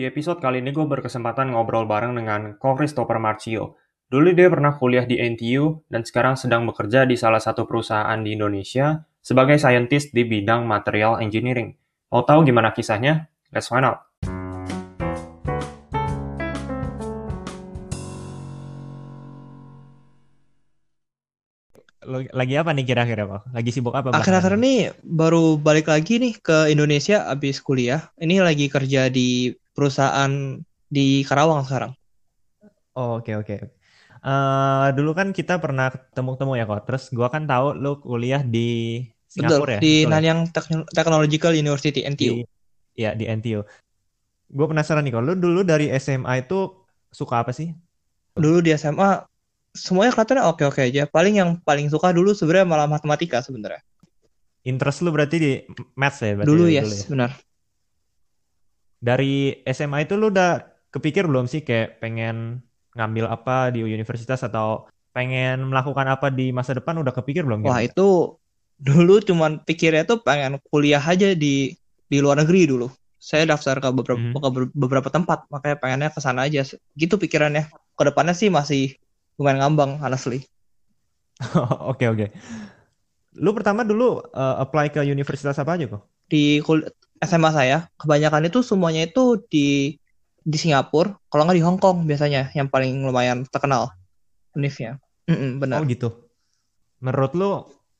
Di episode kali ini gue berkesempatan ngobrol bareng dengan Ko Christopher Marcio. Dulu dia pernah kuliah di NTU dan sekarang sedang bekerja di salah satu perusahaan di Indonesia sebagai scientist di bidang material engineering. Mau tahu gimana kisahnya? Let's find out. Lagi apa nih kira-kira Pak? Lagi sibuk apa? Akhir-akhir ini baru balik lagi nih ke Indonesia abis kuliah. Ini lagi kerja di perusahaan di Karawang sekarang. Oh, oke oke. Uh, dulu kan kita pernah ketemu-temu ya kok. Terus gua kan tahu lu kuliah di Singapura Betul, ya. Di Betul. Nanyang Technological University NTU. Iya di NTU. Gue penasaran nih kok. Lu dulu dari SMA itu suka apa sih? Dulu di SMA semuanya kelihatannya oke-oke aja. Paling yang paling suka dulu sebenarnya malah matematika sebenarnya. Interest lu berarti di maths ya? Berarti dulu, ya, yes, ya? benar dari SMA itu lu udah kepikir belum sih kayak pengen ngambil apa di universitas atau pengen melakukan apa di masa depan udah kepikir belum? Wah itu dulu cuman pikirnya tuh pengen kuliah aja di di luar negeri dulu. Saya daftar ke beberapa mm -hmm. ke beberapa tempat makanya pengennya ke sana aja. Gitu pikirannya. Ke depannya sih masih lumayan ngambang honestly. Oke oke. Okay, okay. Lu pertama dulu uh, apply ke universitas apa aja kok? Di SMA saya kebanyakan itu semuanya itu di di Singapura kalau nggak di Hong Kong biasanya yang paling lumayan terkenal univnya mm -mm, benar. Oh gitu. Menurut lu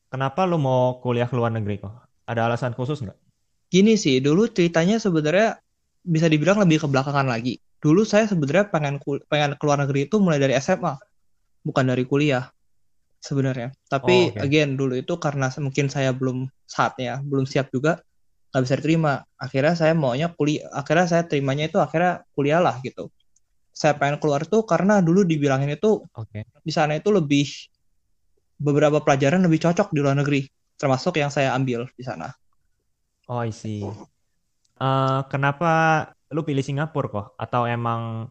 kenapa lu mau kuliah ke luar negeri kok? Ada alasan khusus nggak? Gini sih dulu ceritanya sebenarnya bisa dibilang lebih ke belakangan lagi. Dulu saya sebenarnya pengen pengen keluar negeri itu mulai dari SMA bukan dari kuliah sebenarnya. Tapi oh, okay. again dulu itu karena mungkin saya belum saatnya belum siap juga nggak bisa diterima akhirnya saya maunya kuliah akhirnya saya terimanya itu akhirnya kuliah lah gitu saya pengen keluar tuh karena dulu dibilangin itu okay. di sana itu lebih beberapa pelajaran lebih cocok di luar negeri termasuk yang saya ambil di sana oh I see uh, kenapa lu pilih Singapura kok atau emang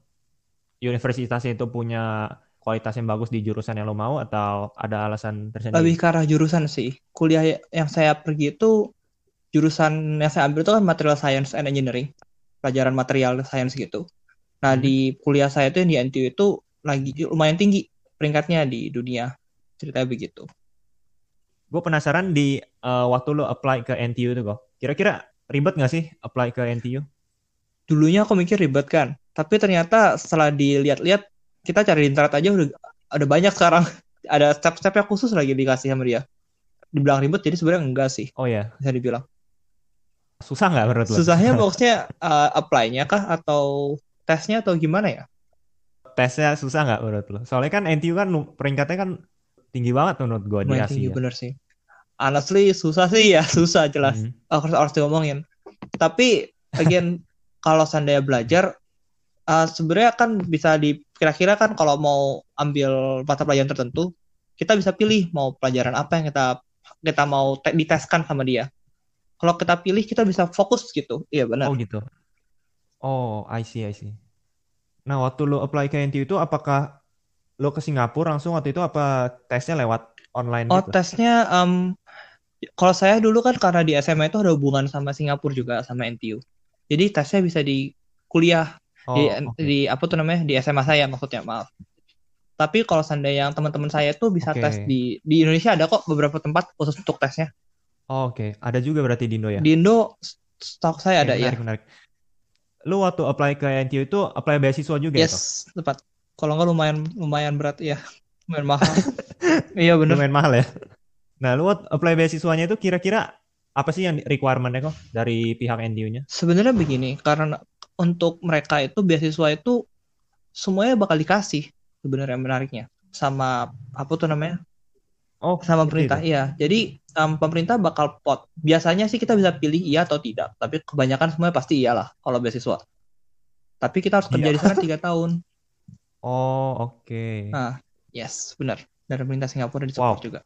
universitas itu punya kualitas yang bagus di jurusan yang lo mau atau ada alasan tersendiri? Lebih ke arah jurusan sih. Kuliah yang saya pergi itu jurusan yang saya ambil itu kan material science and engineering pelajaran material science gitu. Nah hmm. di kuliah saya itu yang di NTU itu lagi lumayan tinggi peringkatnya di dunia ceritanya begitu. Gue penasaran di uh, waktu lo apply ke NTU itu kok kira-kira ribet nggak sih apply ke NTU dulunya aku mikir ribet kan. Tapi ternyata setelah dilihat-lihat kita cari di internet aja udah ada banyak sekarang. Ada step-stepnya khusus lagi dikasih sama dia. Dibilang ribet jadi sebenarnya enggak sih. Oh ya bisa dibilang Susah nggak menurut lo? Susahnya maksudnya uh, apply-nya kah atau tesnya atau gimana ya? Tesnya susah nggak menurut lo? Soalnya kan NTU kan peringkatnya kan tinggi banget menurut gue di Asia. Tinggi bener sih. Honestly susah sih ya susah jelas. Mm -hmm. harus harus diomongin. Tapi again kalau seandainya belajar uh, sebenarnya kan bisa di kira-kira kan kalau mau ambil mata pelajaran tertentu kita bisa pilih mau pelajaran apa yang kita kita mau diteskan sama dia kalau kita pilih kita bisa fokus gitu. Iya benar. Oh gitu. Oh I see I see. Nah waktu lo apply ke NTU itu apakah lo ke Singapura langsung waktu itu apa tesnya lewat online oh gitu? tesnya um, kalau saya dulu kan karena di SMA itu ada hubungan sama Singapura juga sama NTU jadi tesnya bisa di kuliah oh, di, okay. di apa tuh namanya di SMA saya maksudnya maaf. Tapi kalau seandainya yang teman-teman saya tuh bisa okay. tes di di Indonesia ada kok beberapa tempat khusus untuk tesnya Oh, Oke, okay. ada juga berarti di Indo ya? Di Indo stok saya ada ya. Menarik. Lu waktu apply ke NTU itu apply beasiswa juga ya, Yes, ya, tepat. Kalau nggak lumayan lumayan berat ya, lumayan mahal. iya benar. Lumayan mahal ya. Nah, lu waktu apply beasiswanya itu kira-kira apa sih yang requirementnya kok dari pihak NTU-nya? Sebenarnya begini, karena untuk mereka itu beasiswa itu semuanya bakal dikasih sebenarnya menariknya sama apa tuh namanya Oh, sama pemerintah, itu. iya. Jadi um, pemerintah bakal pot. Biasanya sih kita bisa pilih iya atau tidak, tapi kebanyakan semuanya pasti iyalah kalau beasiswa. Tapi kita harus kerja iya. di sana tiga tahun. Oh, oke. Okay. Nah, yes, benar. Dari pemerintah Singapura di wow. juga.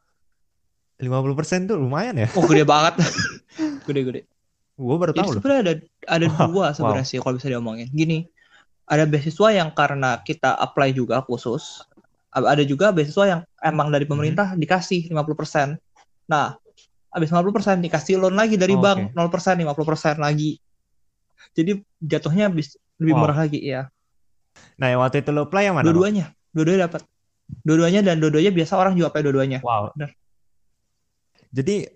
50% tuh lumayan ya? Oh, gede banget. Gede-gede. Gue baru tahu Sebenarnya ada ada wow. dua sebenarnya wow. sih kalau bisa diomongin. Gini, ada beasiswa yang karena kita apply juga khusus ada juga beasiswa yang emang dari pemerintah hmm. dikasih 50%. Nah, habis 50% dikasih loan lagi dari oh, bank okay. 0%, 50% lagi. Jadi jatuhnya bis, lebih Wow. murah lagi ya. Nah, yang waktu itu lo apply yang mana? Dua-duanya, dua-duanya dapat. Dua-duanya dan dua-duanya biasa orang juga pakai dua-duanya. Wow. Bener. Jadi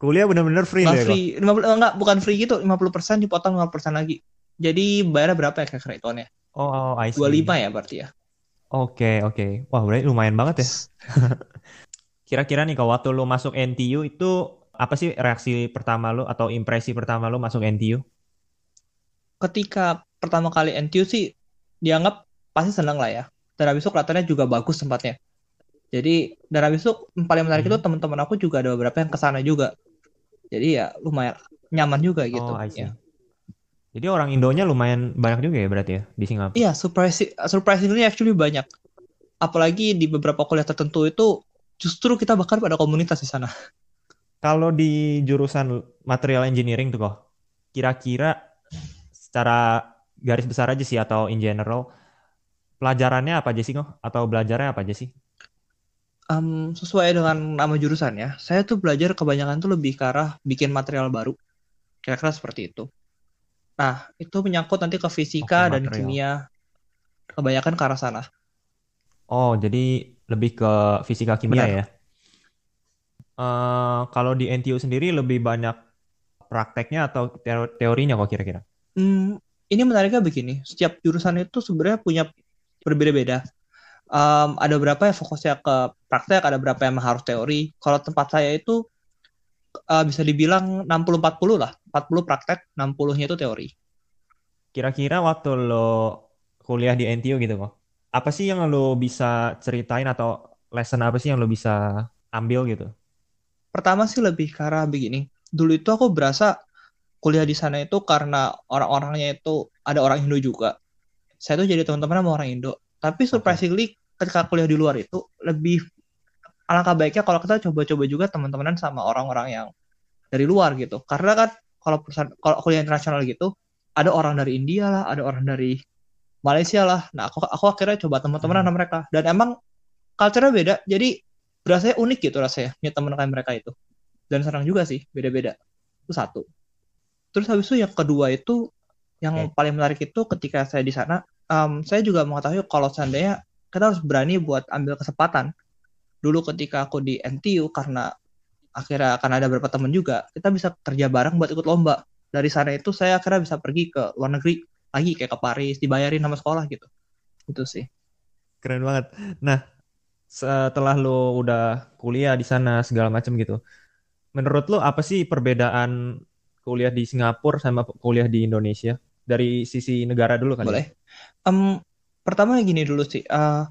kuliah bener-bener free deh, Ko? free, 50, enggak bukan free gitu, 50% dipotong 50% lagi. Jadi bayarnya berapa ya kira-kira hitungannya? Oh, oh, I see. 25 ya berarti ya. Oke, oke. Wah, berarti lumayan banget ya. Kira-kira nih, kalau waktu lu masuk NTU itu apa sih reaksi pertama lu atau impresi pertama lu masuk NTU? Ketika pertama kali NTU sih dianggap pasti seneng lah ya. Dan habis itu kelihatannya juga bagus tempatnya. Jadi dan habis itu yang paling menarik itu Mhm. teman-teman aku juga ada beberapa yang ke sana juga. Jadi ya lumayan nyaman juga gitu. Oh, I see. Ya. Jadi orang Indonya lumayan banyak juga ya berarti ya di Singapura. Iya, surprising, surprisingly actually banyak. Apalagi di beberapa kuliah tertentu itu justru kita bahkan pada komunitas di sana. Kalau di jurusan material engineering tuh kok, kira-kira secara garis besar aja sih atau in general, pelajarannya apa aja sih kok? Atau belajarnya apa aja sih? Em, sesuai dengan nama jurusan ya, saya tuh belajar kebanyakan tuh lebih ke arah bikin material baru. Kira-kira seperti itu. Nah, itu menyangkut nanti ke fisika Oke, dan material. kimia. Kebanyakan ke arah sana. Oh, jadi lebih ke fisika kimia Benar. ya? Eh, kalau di NTU sendiri lebih banyak prakteknya atau teo- teorinya kok kira-kira? Hmm, ini menariknya begini, setiap jurusan itu sebenarnya punya berbeda-beda. Em, ada beberapa yang fokusnya ke praktek, ada beberapa yang harus teori. Kalau tempat saya itu eh, bisa dibilang 60-40 lah. 40 praktek, 60-nya itu teori. Kira-kira waktu lo kuliah di NTU gitu kok, apa sih yang lo bisa ceritain atau lesson apa sih yang lo bisa ambil gitu? Pertama sih lebih ke arah begini. Dulu itu aku berasa kuliah di sana itu karena orang-orangnya itu ada orang Indo juga. Saya tuh jadi teman-teman sama orang Indo. Tapi surprisingly ketika kuliah di luar itu lebih alangkah baiknya kalau kita coba-coba juga teman-temanan sama orang-orang yang dari luar gitu. Karena kan kalau perusahaan kalau kuliah internasional gitu ada orang dari India lah, ada orang dari Malaysia lah. Nah, aku aku akhirnya coba teman-teman Hmm. sama mereka dan emang culture-nya beda. Jadi berasanya unik gitu rasanya punya teman kayak mereka itu. Dan senang juga sih, beda-beda. Itu satu. Terus habis itu yang kedua itu yang Oke. paling menarik itu ketika saya di sana, em, saya juga mengetahui kalau seandainya kita harus berani buat ambil kesempatan. Dulu ketika aku di NTU karena akhirnya akan ada beberapa teman juga, kita bisa kerja bareng buat ikut lomba. Dari sana itu saya akhirnya bisa pergi ke luar negeri lagi kayak ke Paris, dibayarin sama sekolah gitu. Itu sih. Keren banget. Nah, setelah lo udah kuliah di sana segala macam gitu, menurut lo apa sih perbedaan kuliah di Singapura sama kuliah di Indonesia? Dari sisi negara dulu kali ya? Boleh. Em, pertama gini dulu sih. eh,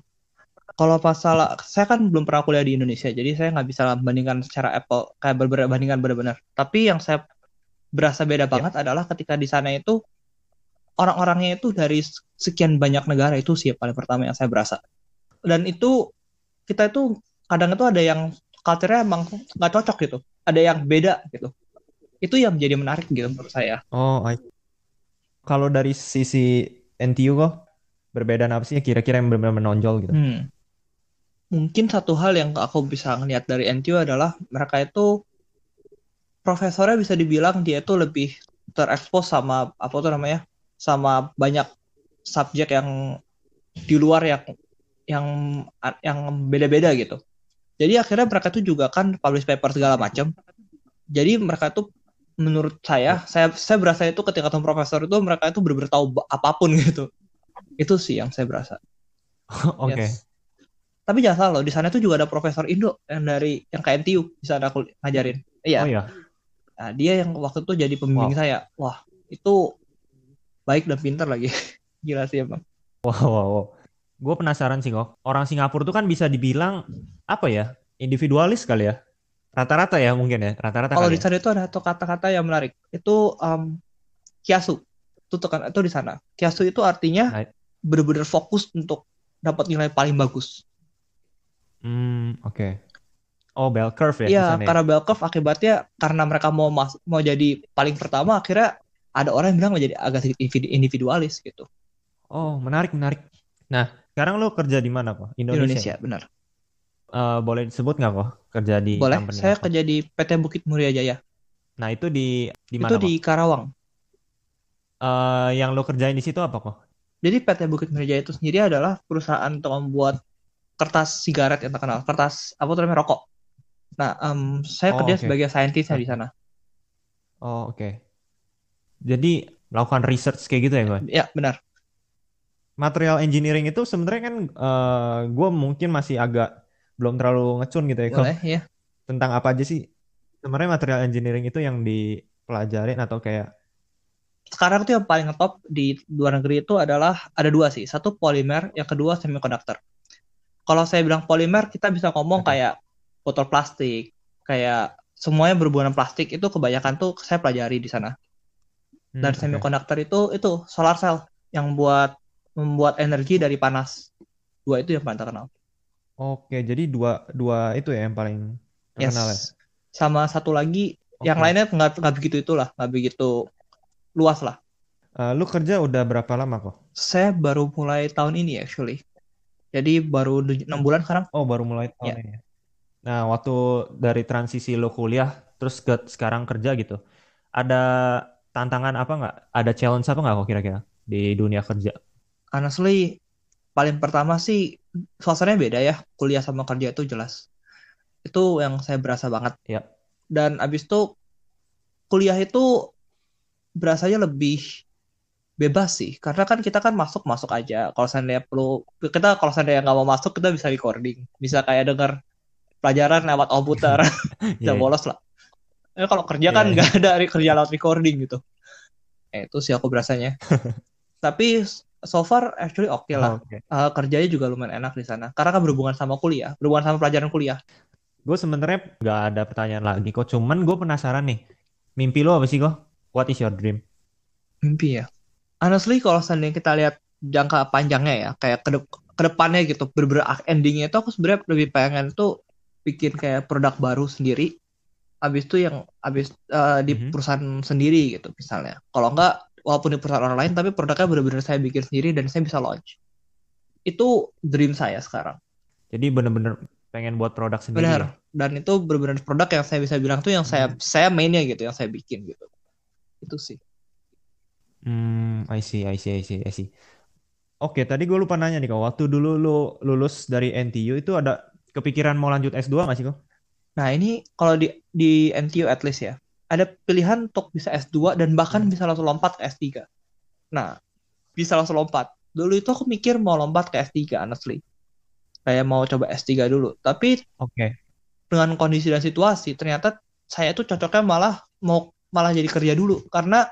kalau masalah, saya kan belum pernah kuliah di Indonesia, jadi saya nggak bisa bandingkan secara Apple kayak berbandingan bandingkan benar-benar. Tapi yang saya berasa beda banget adalah ketika di sana itu orang-orangnya itu dari sekian banyak negara itu sih paling pertama yang saya berasa. Dan itu kita itu kadang itu ada yang culture-nya emang nggak cocok gitu, ada yang beda gitu. Itu yang menjadi menarik gitu menurut saya. Oh, I- kalau dari sisi NTU kok perbedaan apa sih kira-kira yang benar-benar menonjol gitu? Hmm. Mungkin satu hal yang aku bisa ngelihat dari NTU adalah mereka itu profesornya bisa dibilang dia itu lebih terekspos sama apa tuh namanya sama banyak subjek yang di luar yang yang yang beda-beda gitu. Jadi akhirnya mereka tuh juga kan publish paper segala macam. Jadi mereka tuh menurut saya, saya saya berasa itu ketika ketemu profesor itu mereka itu benar-benar tahu apa pun gitu. Itu sih yang saya berasa. Oke. Yes. Tapi jangan salah loh, di sana tuh juga ada profesor Indo yang dari yang KNTU di sana aku ngajarin. Iya. Oh iya. Nah, dia yang waktu itu jadi pembimbing Wow. saya. Wah, itu baik dan pintar lagi. Gila sih emang. Wow, wow, wow. Gue penasaran sih kok. Orang Singapura tuh kan bisa dibilang apa ya? Individualis kali ya. Rata-rata ya mungkin ya. Rata-rata Kalau di ya. sana itu ada satu kata-kata yang menarik. Itu um, kiasu. Itu tekan itu di sana. Kiasu itu artinya Right. benar-benar fokus untuk dapat nilai paling bagus. Hmm, oke. Oh, bell curve ya di Iya, sana ya? karena bell curve akibatnya karena mereka mau mas mau jadi paling pertama akhirnya ada orang yang bilang menjadi agak sedikit individu- individualis gitu. Oh, menarik, menarik. Nah, sekarang lo kerja di mana kok? Di Indonesia. Indonesia, benar. Eh, boleh disebut nggak kok kerja di Boleh, saya apa? kerja di PT Bukit Muria Jaya. Nah, itu di di Itu mana di kok? Karawang. eh, yang lo kerjain di situ apa kok? Jadi PT Bukit Merja itu sendiri adalah perusahaan untuk membuat kertas sigaret yang terkenal, kertas apa namanya rokok. Nah, em, saya Oh, kerja oke. sebagai saintisnya di sana. Oh, oke. Jadi melakukan research kayak gitu ya, gue? Ya, benar. Material engineering itu sebenarnya kan gue mungkin masih agak belum terlalu ngecun gitu ya. Boleh, ya. tentang apa aja sih? Sebenarnya material engineering itu yang dipelajarin atau kayak Sekarang tuh yang paling ngetop di luar negeri itu adalah ada dua sih. Satu polimer, yang kedua semiconductor. Kalau saya bilang polimer, kita bisa ngomong Oke. kayak botol plastik, kayak semuanya berhubungan plastik itu kebanyakan tuh saya pelajari di sana. Hmm, Dan oke. semiconductor itu itu solar cell yang buat membuat energi dari panas. Dua itu yang paling terkenal. Oke, jadi dua dua itu ya yang paling terkenal ya. Yes. Sama satu lagi yang Oke. lainnya nggak nggak begitu itulah, nggak begitu luas lah. Eh, lu kerja udah berapa lama kok? Saya baru mulai tahun ini actually. Jadi baru enam bulan sekarang. Oh, baru mulai tahun Ya. ini. ya. Nah, waktu dari transisi lo kuliah terus ke sekarang kerja gitu, ada tantangan apa nggak? Ada challenge apa nggak kok kira-kira di dunia kerja? Honestly, paling pertama sih suasananya beda ya. Kuliah sama kerja itu jelas. Itu yang saya berasa banget. Ya. Dan abis itu kuliah itu berasanya lebih bebas sih. Karena kan kita kan masuk masuk aja. Kalau seandainya perlu kita kalau seandainya nggak mau masuk kita bisa recording, bisa kayak denger pelajaran lewat komputer, Iya, iya. bolos lah. Eh, kalau kerja Iya, kan iya. nggak ada kerja lewat recording gitu. Eh, itu sih aku berasanya. Tapi so far actually oke lah. Oh, Oke. Eh, kerjanya juga lumayan enak di sana. Karena kan berhubungan sama kuliah, berhubungan sama pelajaran kuliah. Gue sebenarnya nggak ada pertanyaan lagi kok. Cuman gue penasaran nih, mimpi lo apa sih kok? What is your dream? Mimpi ya. Honestly kalau seandainya kita lihat jangka panjangnya ya, kayak ke ke depannya gitu, bener-bener endingnya itu aku sebenarnya lebih pengen tuh bikin kayak produk baru sendiri. Habis itu yang habis eh, di Mhm. perusahaan sendiri gitu misalnya. Kalau enggak walaupun di perusahaan orang lain tapi produknya bener-bener saya bikin sendiri dan saya bisa launch. Itu dream saya sekarang. Jadi bener-bener pengen buat produk sendiri. Benar. ya? Dan itu bener-bener produk yang saya bisa bilang tuh yang saya Hmm. saya mainnya gitu, yang saya bikin gitu. Itu sih. Hmm, I see, I see, I see, I see. Oke, tadi gue lupa nanya nih kok. Waktu dulu lu lulus dari NTU itu ada kepikiran mau lanjut S2 nggak sih kok? Nah, ini kalau di di NTU at least ya, ada pilihan untuk bisa S2 dan bahkan Hmm. bisa langsung lompat ke S3. Nah, bisa langsung lompat. Dulu itu aku mikir mau lompat ke S3, honestly. Kayak mau coba S3 dulu. Tapi Oke. dengan kondisi dan situasi, ternyata saya tuh cocoknya malah mau malah jadi kerja dulu. Karena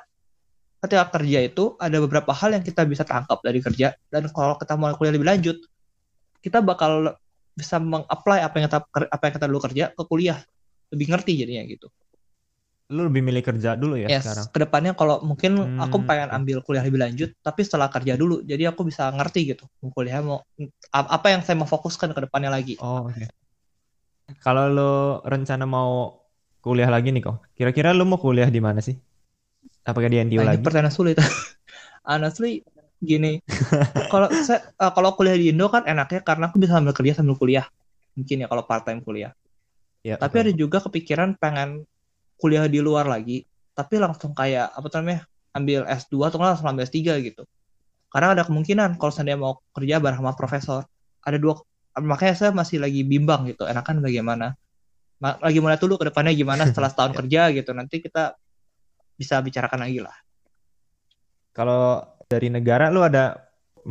ketika kerja itu ada beberapa hal yang kita bisa tangkap dari kerja. Dan kalau kita mau kuliah lebih lanjut, kita bakal bisa meng-apply apa yang kita apa yang kita dulu kerja ke kuliah. Lebih ngerti jadinya gitu. Lu lebih milih kerja dulu ya Yes, sekarang? ke depannya kalau mungkin aku Hmm, pengen oke. ambil kuliah lebih lanjut, tapi setelah kerja dulu, jadi aku bisa ngerti gitu, mau kuliah mau apa yang saya mau fokuskan ke depannya lagi. Oh, oke. Kalau lu rencana mau kuliah lagi nih kok, kira-kira lu mau kuliah di mana sih? Apakah di NTU Nah, ini lagi? pertanyaan sulit. Honestly, gini, kalau saya eh, kalau kuliah di Indo kan enaknya karena aku bisa sambil kerja sambil kuliah, mungkin ya kalau part time kuliah. Ya, Tapi betul. ada juga kepikiran pengen kuliah di luar lagi, tapi langsung kayak apa namanya, ambil S2 atau langsung ambil S3 gitu. Karena ada kemungkinan kalau seandainya mau kerja bareng sama profesor, ada dua makanya saya masih lagi bimbang gitu, enakan bagaimana. Ma- Lagi mulai dulu ke depannya gimana setelah setahun kerja gitu, nanti kita bisa bicarakan lagi lah. Kalau dari negara lu ada,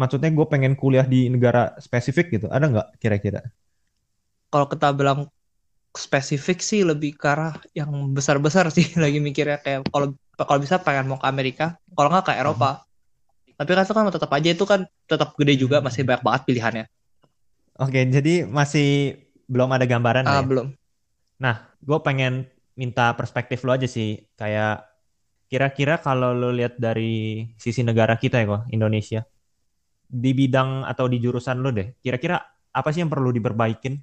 maksudnya gue pengen kuliah di negara spesifik gitu, ada nggak kira-kira? Kalau kita bilang spesifik sih lebih ke arah yang besar-besar sih lagi mikirnya kayak kalau kalau bisa pengen mau ke Amerika, kalau nggak ke Eropa. Tapi kan itu kan tetap aja itu kan tetap gede juga masih banyak banget pilihannya. Oke, jadi masih belum ada gambaran Ah, ya? belum. Nah, gue pengen minta perspektif lo aja sih. Kayak kira-kira kalau lo lihat dari sisi negara kita ya kok, Indonesia. Di bidang atau di jurusan lo deh, kira-kira apa sih yang perlu diperbaikin?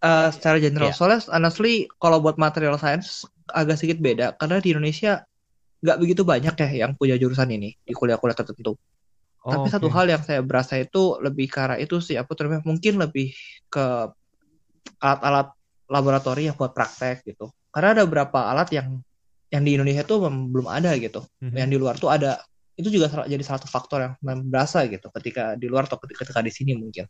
Eh, secara general Iya. soalnya honestly kalau buat material science agak sedikit beda karena di Indonesia nggak begitu banyak ya yang punya jurusan ini di kuliah-kuliah tertentu. Oh, Tapi satu oke. hal yang saya berasa itu lebih ke arah itu sih apa namanya mungkin lebih ke alat-alat laboratori yang buat praktek gitu. Karena ada beberapa alat yang yang di Indonesia tuh belum ada gitu. Mhm. Yang di luar tuh ada. Itu juga jadi salah satu faktor yang berasa gitu ketika di luar atau ketika, ketika di sini mungkin.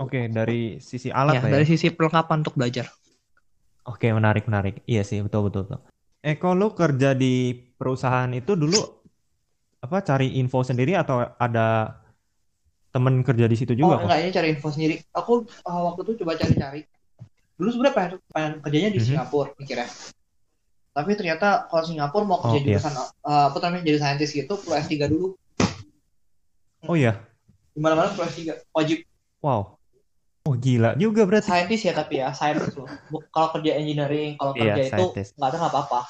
Oke, dari sisi alat Ya, ya. dari sisi perlengkapan untuk belajar. Oke, menarik, menarik. Iya sih, betul, betul, betul. Eko, lu kerja di perusahaan itu dulu apa cari info sendiri atau ada temen kerja di situ juga oh, enggak, ini cari info sendiri. Aku uh, waktu itu coba cari-cari. Dulu sebenarnya pengen, pengen kerjanya di Mhm. Singapura mikirnya. Tapi ternyata kalau Singapura mau kerja Oh, iya. jurusan uh, apa namanya jadi saintis gitu perlu S3 dulu. Oh iya, Di mana-mana perlu S3 wajib wow. Oh gila juga berarti. saintis ya tapi ya saintis loh. Kalau kerja engineering, kalau Iya, kerja itu scientist. nggak ada nggak apa-apa.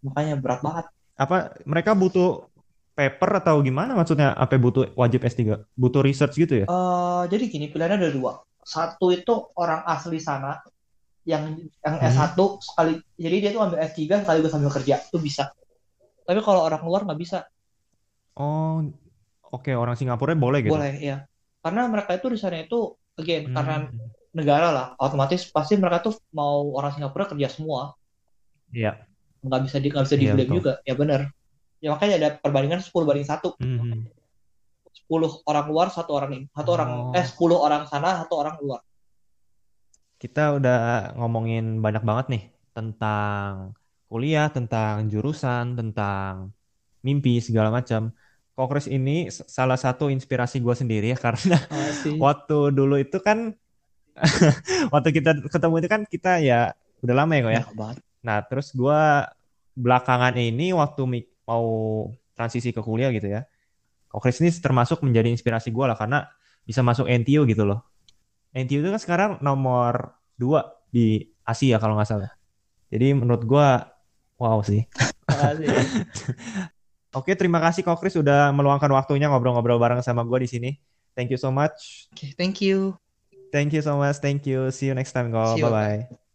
Makanya berat banget. Apa mereka butuh paper atau gimana maksudnya? Apa butuh wajib S3? Butuh research gitu ya? Eh, jadi gini pilihannya ada dua. Satu itu orang asli sana yang yang Mhm. S1 sekali jadi dia tuh ambil S3 sekaligus sambil kerja itu bisa. Tapi kalau orang luar nggak bisa. Oh, oke orang Singapura boleh gitu. Boleh ya. Karena mereka itu di sana itu again Hmm. karena negara lah otomatis pasti mereka tuh mau orang Singapura kerja semua. Iya. Nggak bisa di nggak bisa Iya, di betul. juga. Ya benar. Ya makanya ada perbandingan 10 banding 1. Mhm. 10 orang luar, satu orang ini. Satu orang Oh. eh 10 orang sana, satu orang luar. Kita udah ngomongin banyak banget nih tentang kuliah, tentang jurusan, tentang mimpi segala macam. Kokris ini salah satu inspirasi gue sendiri ya karena waktu dulu itu kan waktu kita ketemu itu kan kita ya udah lama ya kok ya. Nah terus gue belakangan ini waktu mau transisi ke kuliah gitu ya, Kokris ini termasuk menjadi inspirasi gue lah karena bisa masuk NTU gitu loh. NTU itu kan sekarang nomor dua di Asia kalau nggak salah. Jadi menurut gue wow sih. Oke terima kasih Kokris sudah meluangkan waktunya ngobrol-ngobrol bareng sama gue di sini. Thank you so much. Oke, thank you. Thank you so much. Thank you. See you next time, go. See you. Bye bye.